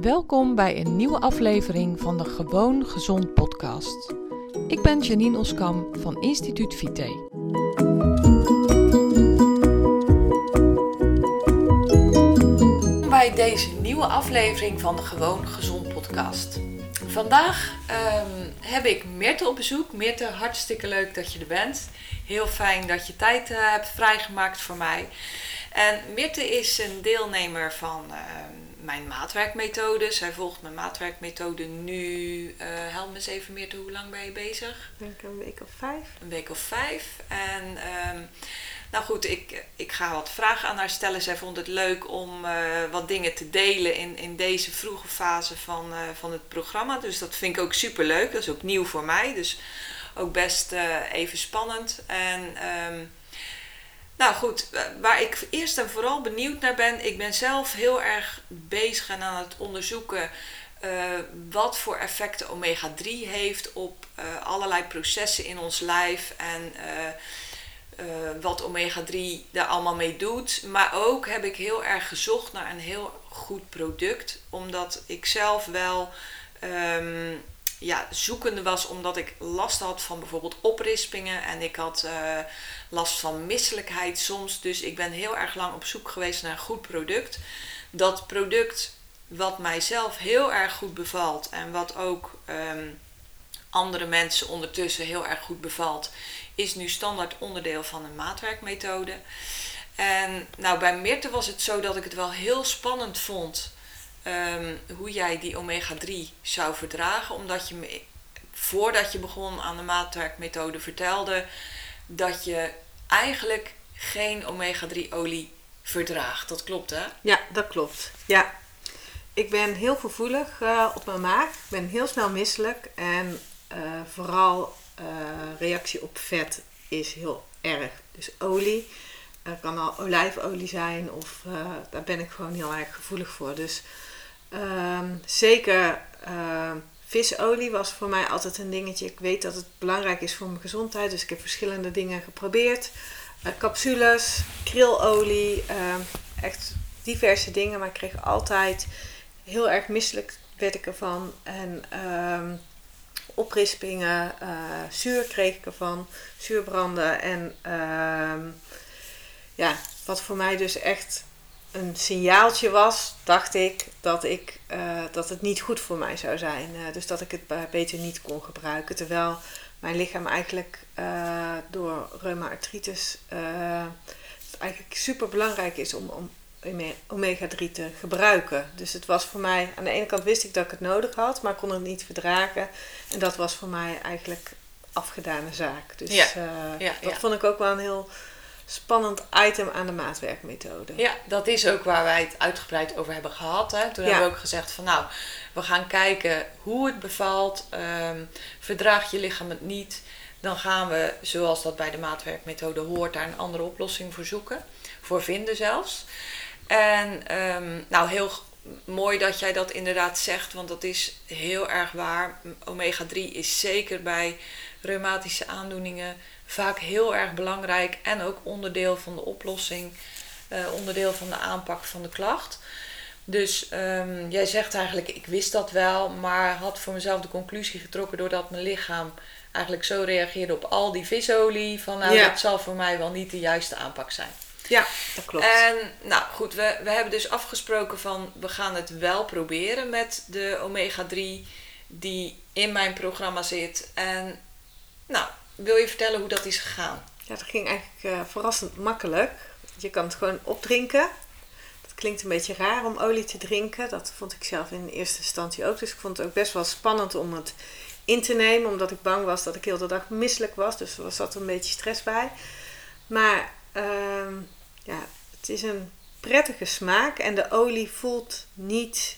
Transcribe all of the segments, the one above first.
Welkom bij een nieuwe aflevering van de Gewoon Gezond podcast. Ik ben Janine Oskam van Instituut Vite. Bij deze nieuwe aflevering van de Gewoon Gezond podcast. Vandaag ehm, heb ik Meerte op bezoek. Meerte, hartstikke leuk dat je er bent. Heel fijn dat je tijd uh, hebt vrijgemaakt voor mij. En Meerte is een deelnemer van ehm, mijn maatwerkmethode. Zij volgt mijn maatwerkmethode nu. Uh, help me eens even meer hoe lang ben je bezig? Denk een week of vijf. Een week of vijf. En um, nou goed, ik, ik ga wat vragen aan haar stellen. Zij vond het leuk om uh, wat dingen te delen in, in deze vroege fase van, uh, van het programma. Dus dat vind ik ook super leuk. Dat is ook nieuw voor mij. Dus ook best even spannend. En um, nou goed, waar ik eerst en vooral benieuwd naar ben, ik ben zelf heel erg bezig en aan het onderzoeken uh, wat voor effecten omega-3 heeft op uh, allerlei processen in ons lijf en uh, wat omega-3 daar allemaal mee doet. Maar ook heb ik heel erg gezocht naar een heel goed product, omdat ik zelf wel. Um, ja, zoekende was omdat ik last had van bijvoorbeeld oprispingen en ik had uh, last van misselijkheid soms. Dus ik ben heel erg lang op zoek geweest naar een goed product. Dat product wat mijzelf heel erg goed bevalt en wat ook um, andere mensen ondertussen heel erg goed bevalt, is nu standaard onderdeel van een maatwerkmethode. En nou, bij Mirte was het zo dat ik het wel heel spannend vond um, hoe jij die omega-3 zou verdragen. Omdat je me, voordat je begon aan de maatwerkmethode vertelde dat je eigenlijk geen omega-3 olie verdraagt. Dat klopt hè? Ja, dat klopt. Ja. Ik ben heel gevoelig uh, op mijn maag. Ik ben heel snel misselijk. En uh, vooral uh, reactie op vet is heel erg. Dus olie. Kan al olijfolie zijn of daar ben ik gewoon heel erg gevoelig voor. Dus Um, zeker uh, visolie was voor mij altijd een dingetje. Ik weet dat het belangrijk is voor mijn gezondheid, dus ik heb verschillende dingen geprobeerd. Uh, capsules, krilolie, uh, echt diverse dingen, maar ik kreeg altijd heel erg misselijk werd ik ervan. En oprispingen, uh, zuur kreeg ik ervan, zuurbranden. En ja, wat voor mij dus echt een signaaltje was, dacht ik, dat, ik, uh, dat het niet goed voor mij zou zijn. Uh, dus dat ik het beter niet kon gebruiken. Terwijl mijn lichaam eigenlijk uh, door reumaartritis het eigenlijk super belangrijk is om, om omega-3 te gebruiken. Dus het was voor mij, aan de ene kant wist ik dat ik het nodig had, maar kon het niet verdragen. En dat was voor mij eigenlijk afgedane zaak. Dus ja. Ja, dat ja. vond ik ook wel een heel spannend item aan de maatwerkmethode. Ja, dat is ook waar wij het uitgebreid over hebben gehad. Hè. Toen ja. hebben we ook gezegd van nou, we gaan kijken hoe het bevalt. Um, verdraagt je lichaam het niet? Dan gaan we, zoals dat bij de maatwerkmethode hoort, daar een andere oplossing voor zoeken. Voor vinden zelfs. En um, nou, heel mooi dat jij dat inderdaad zegt, want dat is heel erg waar. Omega-3 is zeker bij reumatische aandoeningen vaak heel erg belangrijk en ook onderdeel van de oplossing, uh, onderdeel van de aanpak van de klacht. Dus um, jij zegt eigenlijk, ik wist dat wel, maar had voor mezelf de conclusie getrokken doordat mijn lichaam eigenlijk zo reageerde op al die visolie, van nou ja. dat zal voor mij wel niet de juiste aanpak zijn. Ja, dat klopt. En nou goed, we, we hebben dus afgesproken van we gaan het wel proberen met de omega-3 die in mijn programma zit. En nou, wil je vertellen hoe dat is gegaan? Ja, dat ging eigenlijk uh, verrassend makkelijk. Je kan het gewoon opdrinken. Dat klinkt een beetje raar om olie te drinken. Dat vond ik zelf in eerste instantie ook. Dus ik vond het ook best wel spannend om het in te nemen. Omdat ik bang was dat ik heel de dag misselijk was. Dus er zat een beetje stress bij. Maar uh, ja, het is een prettige smaak. En de olie voelt niet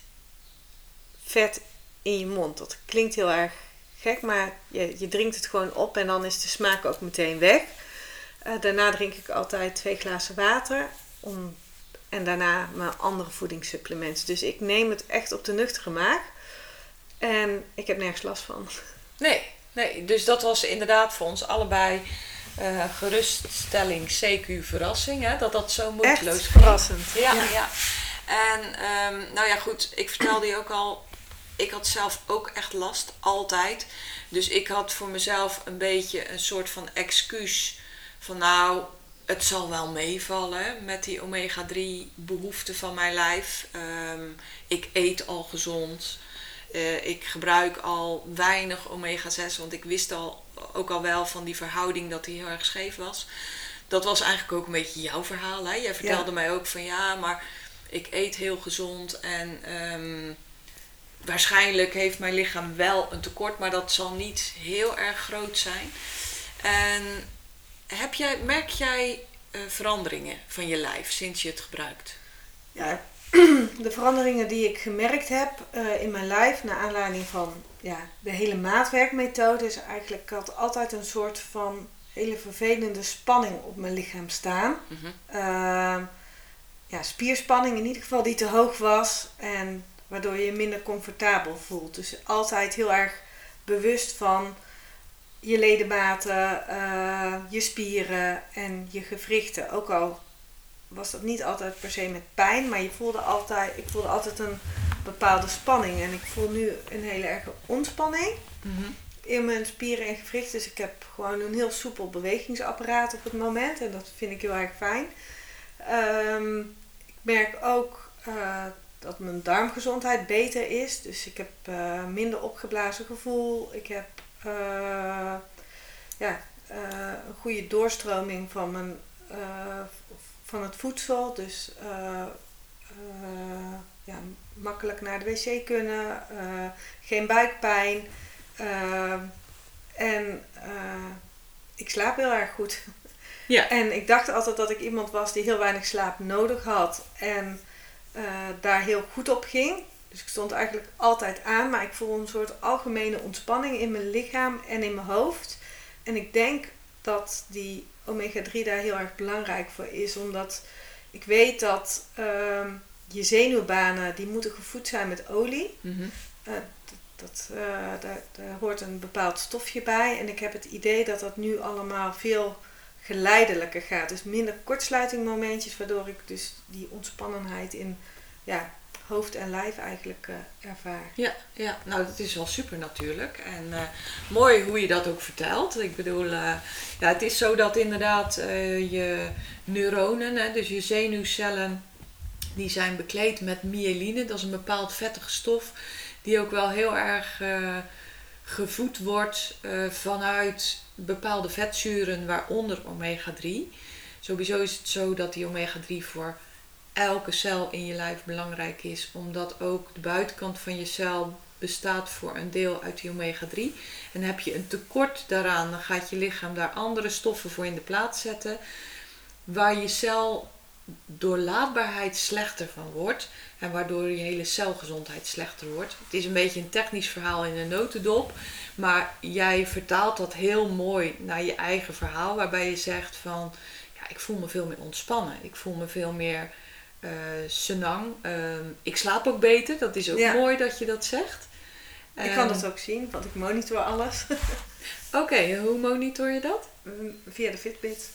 vet in je mond. Dat klinkt heel erg gek, maar je, je drinkt het gewoon op en dan is de smaak ook meteen weg. Uh, daarna drink ik altijd twee glazen water om, en daarna mijn andere voedingssupplementen. Dus ik neem het echt op de nuchtere maag en ik heb nergens last van. Nee, nee dus dat was inderdaad voor ons allebei uh, geruststelling, CQ verrassing, hè? dat dat zo moeiteloos Echt verrassend. Ja, ja. ja. En ehm, nou ja, goed, ik vertelde je ook al, ik had zelf ook echt last, altijd. Dus ik had voor mezelf een beetje een soort van excuus van nou, het zal wel meevallen met die omega-3 behoeften van mijn lijf. Ehm, ik eet al gezond. Uh, ik gebruik al weinig omega-6, want ik wist al, ook al wel van die verhouding dat die heel erg scheef was. Dat was eigenlijk ook een beetje jouw verhaal. Hè? Jij vertelde mij ook van ja, maar ik eet heel gezond en um, waarschijnlijk heeft mijn lichaam wel een tekort, maar dat zal niet heel erg groot zijn. En heb jij, merk jij uh, veranderingen van je lijf sinds je het gebruikt? Ja, de veranderingen die ik gemerkt heb uh, in mijn lijf, naar aanleiding van ja, de hele maatwerkmethode, is eigenlijk, ik had altijd een soort van hele vervelende spanning op mijn lichaam staan. Mm -hmm. uh, ja, spierspanning in ieder geval die te hoog was en waardoor je je minder comfortabel voelt. Dus altijd heel erg bewust van je ledematen, uh, je spieren en je gewrichten. Ook al was dat niet altijd per se met pijn, maar je voelde altijd, ik voelde altijd een bepaalde spanning. En ik voel nu een hele erge ontspanning mm -hmm. in mijn spieren en gewrichten. Dus ik heb gewoon een heel soepel bewegingsapparaat op het moment en dat vind ik heel erg fijn. Um, ik merk ook uh, dat mijn darmgezondheid beter is. Dus ik heb uh, minder opgeblazen gevoel. Ik heb uh, ja, een goede doorstroming van, mijn, van het voedsel. Dus ja, makkelijk naar de wc kunnen. geen buikpijn. en ik slaap heel erg goed. Ja. En ik dacht altijd dat ik iemand was die heel weinig slaap nodig had. En uh, daar heel goed op ging. Dus ik stond eigenlijk altijd aan, maar ik voel een soort algemene ontspanning in mijn lichaam en in mijn hoofd. En ik denk dat die omega-3 daar heel erg belangrijk voor is, omdat ik weet dat uh, je zenuwbanen die moeten gevoed zijn met olie. Mm -hmm. uh, dat, uh, daar, daar hoort een bepaald stofje bij. En ik heb het idee dat dat nu allemaal veel geleidelijker gaat. Dus minder kortsluitingmomentjes, waardoor ik dus die ontspannenheid in ja, hoofd en lijf eigenlijk uh, ervaar. Ja, ja, nou dat is wel super natuurlijk. En uh, mooi hoe je dat ook vertelt. Ik bedoel, uh, ja, het is zo dat inderdaad je neuronen, hè, dus je zenuwcellen, die zijn bekleed met myeline. Dat is een bepaald vettige stof die ook wel heel erg gevoed wordt vanuit bepaalde vetzuren, waaronder omega-3. Sowieso is het zo dat die omega-3 voor elke cel in je lijf belangrijk is, omdat ook de buitenkant van je cel bestaat voor een deel uit die omega-3. En heb je een tekort daaraan, dan gaat je lichaam daar andere stoffen voor in de plaats zetten, waar je cel doorlaatbaarheid slechter van wordt en waardoor je hele celgezondheid slechter wordt. Het is een beetje een technisch verhaal in een notendop, maar jij vertaalt dat heel mooi naar je eigen verhaal, waarbij je zegt van ja, ik voel me veel meer ontspannen, ik voel me veel meer uh, senang. Uh, ik slaap ook beter, dat is ook mooi dat je dat zegt. Ik kan dat ook zien, want ik monitor alles. Oké, hoe monitor je dat? Mm, via de Fitbit.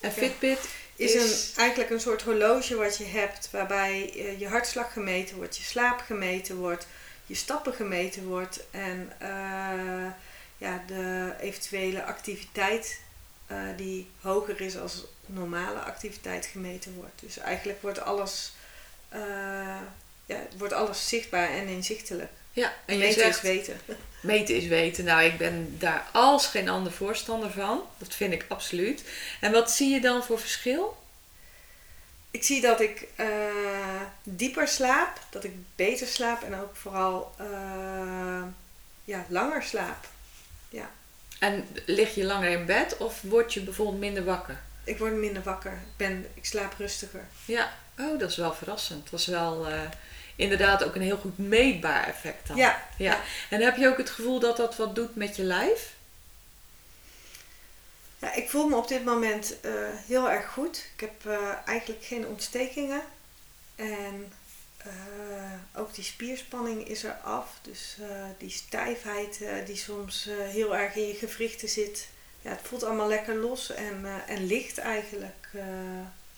En Fitbit is, een, eigenlijk een soort horloge wat je hebt, waarbij je hartslag gemeten wordt, je slaap gemeten wordt, je stappen gemeten wordt en uh, ja, de eventuele activiteit uh, die hoger is als normale activiteit gemeten wordt. Dus eigenlijk wordt alles, ja, wordt alles zichtbaar en inzichtelijk. Ja, en meten zegt, is weten. Meten is weten. Nou, ik ben daar als geen ander voorstander van. Dat vind ik absoluut. En wat zie je dan voor verschil? Ik zie dat ik uh, dieper slaap, dat ik beter slaap en ook vooral uh, ja, langer slaap. Ja. En lig je langer in bed of word je bijvoorbeeld minder wakker? Ik word minder wakker. Ik, ben, ik slaap rustiger. Ja, oh, dat is wel verrassend. Dat is wel uh, inderdaad ook een heel goed meetbaar effect dan. Ja, ja. En heb je ook het gevoel dat dat wat doet met je lijf? Ja, ik voel me op dit moment uh, heel erg goed. Ik heb uh, eigenlijk geen ontstekingen. En uh, ook die spierspanning is er af. Dus die stijfheid die soms heel erg in je gewrichten zit. Ja, het voelt allemaal lekker los en, en licht eigenlijk.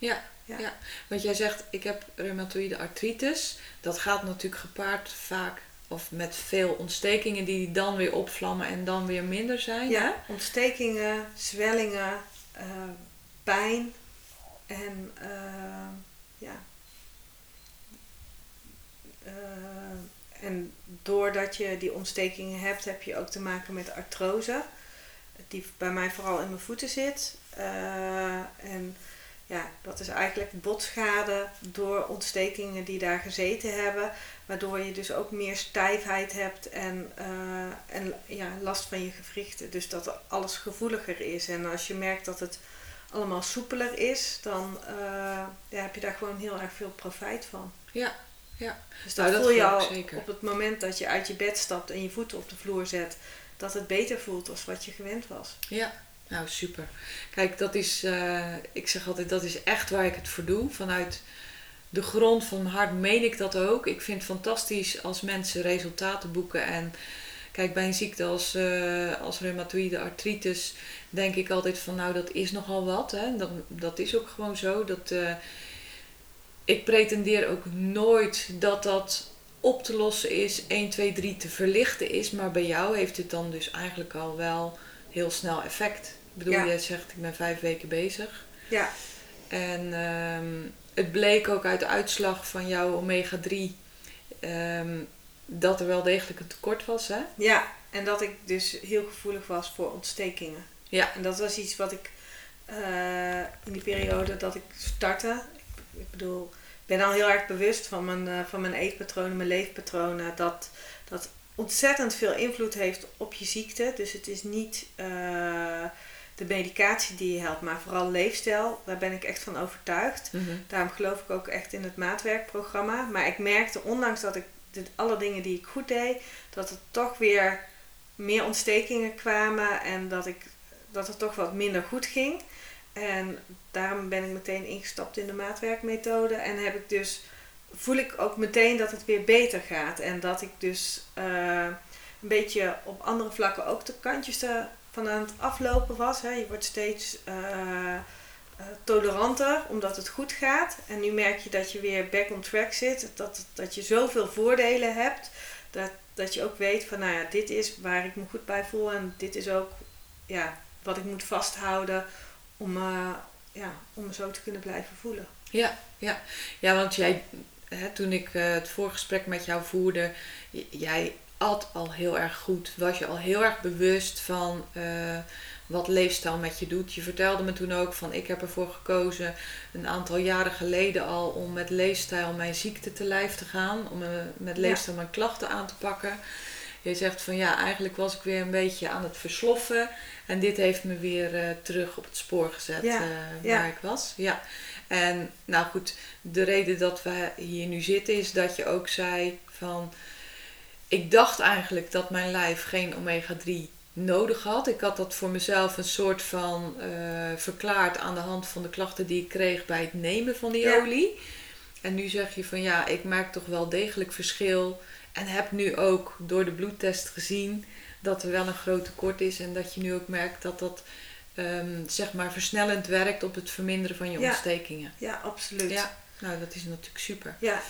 Ja, ja. Ja. want jij zegt ik heb reumatoïde artritis. Dat gaat natuurlijk gepaard vaak of met veel ontstekingen die dan weer opvlammen en dan weer minder zijn. Ja, ontstekingen, zwellingen, eh, pijn en eh, ja. Eh, en doordat je die ontstekingen hebt, heb je ook te maken met artrose, die bij mij vooral in mijn voeten zit. En ja, dat is eigenlijk botschade door ontstekingen die daar gezeten hebben, waardoor je dus ook meer stijfheid hebt en, eh, en ja, last van je gewrichten. Dus dat alles gevoeliger is. En als je merkt dat het allemaal soepeler is, dan eh, ja, heb je daar gewoon heel erg veel profijt van. Ja, ja. Dus dat Nou, dat voel je al zeker. op het moment dat je uit je bed stapt en je voeten op de vloer zet, dat het beter voelt als wat je gewend was. Ja, nou super. Kijk, dat is, eh, ik zeg altijd, dat is echt waar ik het voor doe. Vanuit de grond van mijn hart meen ik dat ook. Ik vind het fantastisch als mensen resultaten boeken. En kijk, bij een ziekte als, eh, als reumatoïde artritis denk ik altijd van, nou dat is nogal wat. Hè? Dat, dat is ook gewoon zo. Dat, eh, ik pretendeer ook nooit dat dat op te lossen is, 1, 2, 3 te verlichten is. Maar bij jou heeft het dan dus eigenlijk al wel heel snel effect. Ik bedoel, Ja. jij zegt ik ben vijf weken bezig. Ja, En ehm, het bleek ook uit de uitslag van jouw omega 3 ehm, dat er wel degelijk een tekort was. Hè? ja, en dat ik dus heel gevoelig was voor ontstekingen. Ja. En dat was iets wat ik eh, in die periode dat ik startte. Ik, bedoel, ik ben al heel erg bewust van mijn, eh, van mijn eetpatronen, mijn leefpatronen. Dat dat ontzettend veel invloed heeft op je ziekte. Dus het is niet eh, de medicatie die je helpt, maar vooral leefstijl. Daar ben ik echt van overtuigd. Mhm. Daarom geloof ik ook echt in het maatwerkprogramma. Maar ik merkte, ondanks dat ik dit, alle dingen die ik goed deed, dat er toch weer meer ontstekingen kwamen en dat, ik, dat het toch wat minder goed ging. En daarom ben ik meteen ingestapt in de maatwerkmethode. En heb ik dus, voel ik ook meteen dat het weer beter gaat. En dat ik dus eh, een beetje op andere vlakken ook de kantjes ervan aan het aflopen was. Hè. Je wordt steeds eh, eh, toleranter omdat het goed gaat. En nu merk je dat je weer back on track zit. Dat, dat je zoveel voordelen hebt. Dat, dat je ook weet van nou ja, dit is waar ik me goed bij voel. En dit is ook ja, wat ik moet vasthouden om, eh, ja, om me zo te kunnen blijven voelen. Ja, ja. ja, want jij, hè, toen ik het voorgesprek met jou voerde, jij at al heel erg goed. Was je al heel erg bewust van eh, wat leefstijl met je doet. Je vertelde me toen ook van ik heb ervoor gekozen een aantal jaren geleden al om met leefstijl mijn ziekte te lijf te gaan. Om eh, met leefstijl mijn klachten aan te pakken. Je zegt van ja, eigenlijk was ik weer een beetje aan het versloffen. En dit heeft me weer eh, terug op het spoor gezet Ja, ja. waar ik was. Ja. En nou goed, de reden dat we hier nu zitten is dat je ook zei van... Ik dacht eigenlijk dat mijn lijf geen omega-3 nodig had. Ik had dat voor mezelf een soort van eh, verklaard aan de hand van de klachten die ik kreeg bij het nemen van die Ja. olie. En nu zeg je van ja, ik merk toch wel degelijk verschil. En heb nu ook door de bloedtest gezien dat er wel een groot tekort is. En dat je nu ook merkt dat dat ehm, zeg maar versnellend werkt op het verminderen van je Ja. ontstekingen. Ja, absoluut. Ja, nou dat is natuurlijk super. ja.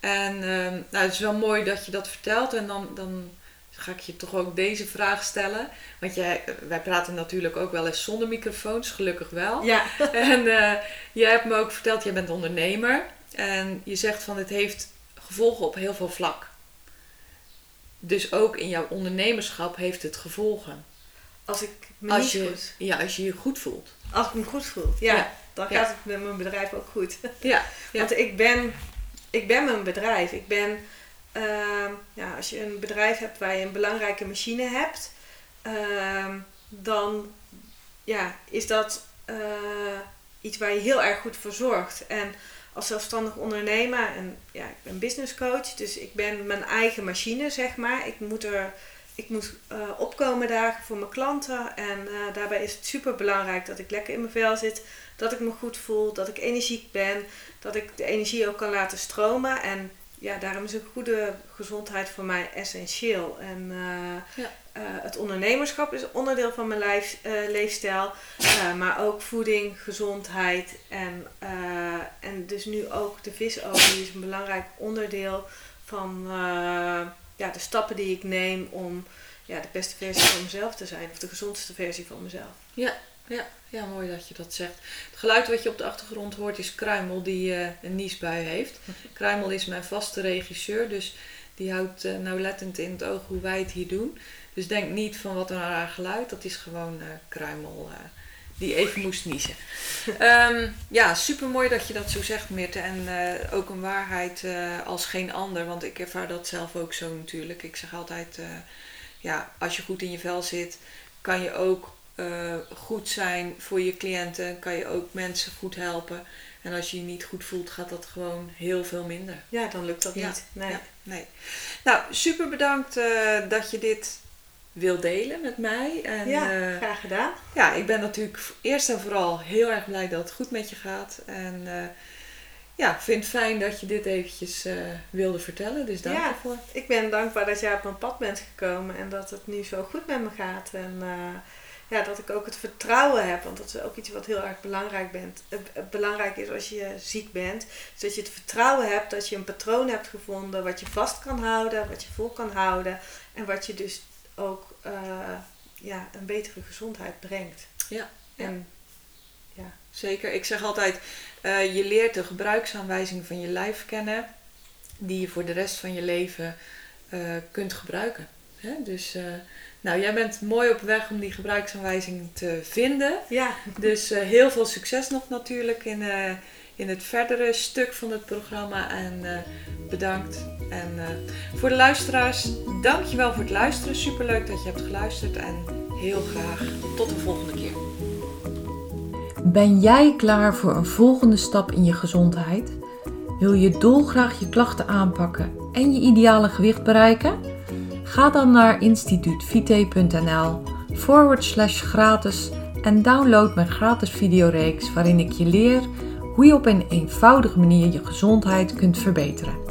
En ehm, nou, het is wel mooi dat je dat vertelt. En dan, dan ga ik je toch ook deze vraag stellen. Want jij, wij praten natuurlijk ook wel eens zonder microfoons, gelukkig wel. ja. En eh, jij hebt me ook verteld, jij bent ondernemer. En je zegt van het heeft gevolgen op heel veel vlak. Dus ook in jouw ondernemerschap heeft het gevolgen. Als ik me Als niet je, goed... ja, als je je goed voelt. Als ik me goed voel, ja. Ja. Dan Ja. gaat het met mijn bedrijf ook goed. Ja. Want ik ben, ik ben mijn bedrijf. Ik ben, ehm, ja, als je een bedrijf hebt waar je een belangrijke machine hebt, ehm, dan ja, is dat eh, iets waar je heel erg goed voor zorgt. En als zelfstandig ondernemer, en ja, ik ben business coach, dus ik ben mijn eigen machine, zeg maar. Ik moet er. Ik moet eh, opkomen dagen voor mijn klanten. En eh, daarbij is het super belangrijk dat ik lekker in mijn vel zit. Dat ik me goed voel. Dat ik energiek ben dat ik de energie ook kan laten stromen. En ja, daarom is een goede gezondheid voor mij essentieel. En uh, ja. het ondernemerschap is onderdeel van mijn lijf, leefstijl. maar ook voeding, gezondheid en, en dus nu ook de visolie is een belangrijk onderdeel van ja, de stappen die ik neem om ja, de beste versie van mezelf te zijn. Of de gezondste versie van mezelf. Ja, ja, ja, mooi dat je dat zegt. Het geluid wat je op de achtergrond hoort is Kruimel die uh, een niesbui heeft. Kruimel is mijn vaste regisseur, dus die houdt uh, nauwlettend in het oog hoe wij het hier doen. Dus denk niet van wat een raar geluid, dat is gewoon uh, Kruimel die even moest niezen. um, ja, super mooi dat je dat zo zegt, Mirte. En ook een waarheid als geen ander, want ik ervaar dat zelf ook zo natuurlijk. Ik zeg altijd, ja, als je goed in je vel zit, kan je ook goed zijn voor je cliënten, kan je ook mensen goed helpen. En als je je niet goed voelt, gaat dat gewoon heel veel minder. Ja, dan lukt dat niet. Nee. Ja, nee. Nou, super bedankt dat je dit wil delen met mij. En, ja, uh, graag gedaan. Ja, ik ben natuurlijk eerst en vooral heel erg blij dat het goed met je gaat. En ja, ik vind het fijn dat je dit eventjes wilde vertellen. Dus dank ja, ervoor. Ik ben dankbaar dat jij op mijn pad bent gekomen en dat het nu zo goed met me gaat. En ja, dat ik ook het vertrouwen heb. Want dat is ook iets wat heel erg belangrijk, bent, uh, belangrijk is als je ziek bent. Dus dat je het vertrouwen hebt dat je een patroon hebt gevonden wat je vast kan houden, wat je vol kan houden. En wat je dus ook uh, ja, een betere gezondheid brengt. Ja, en, ja. zeker. Ik zeg altijd, uh, je leert de gebruiksaanwijzing van je lijf kennen. Die je voor de rest van je leven kunt gebruiken. Hè? Dus nou, jij bent mooi op weg om die gebruiksaanwijzing te vinden. Ja. Dus heel veel succes nog natuurlijk in, in het verdere stuk van het programma. En uh, bedankt. En voor de luisteraars, dankjewel voor het luisteren. Superleuk dat je hebt geluisterd. En heel graag tot de volgende keer. Ben jij klaar voor een volgende stap in je gezondheid? Wil je dolgraag je klachten aanpakken en je ideale gewicht bereiken? Ga dan naar instituutvite.nl forward slash gratis en download mijn gratis videoreeks waarin ik je leer hoe je op een eenvoudige manier je gezondheid kunt verbeteren.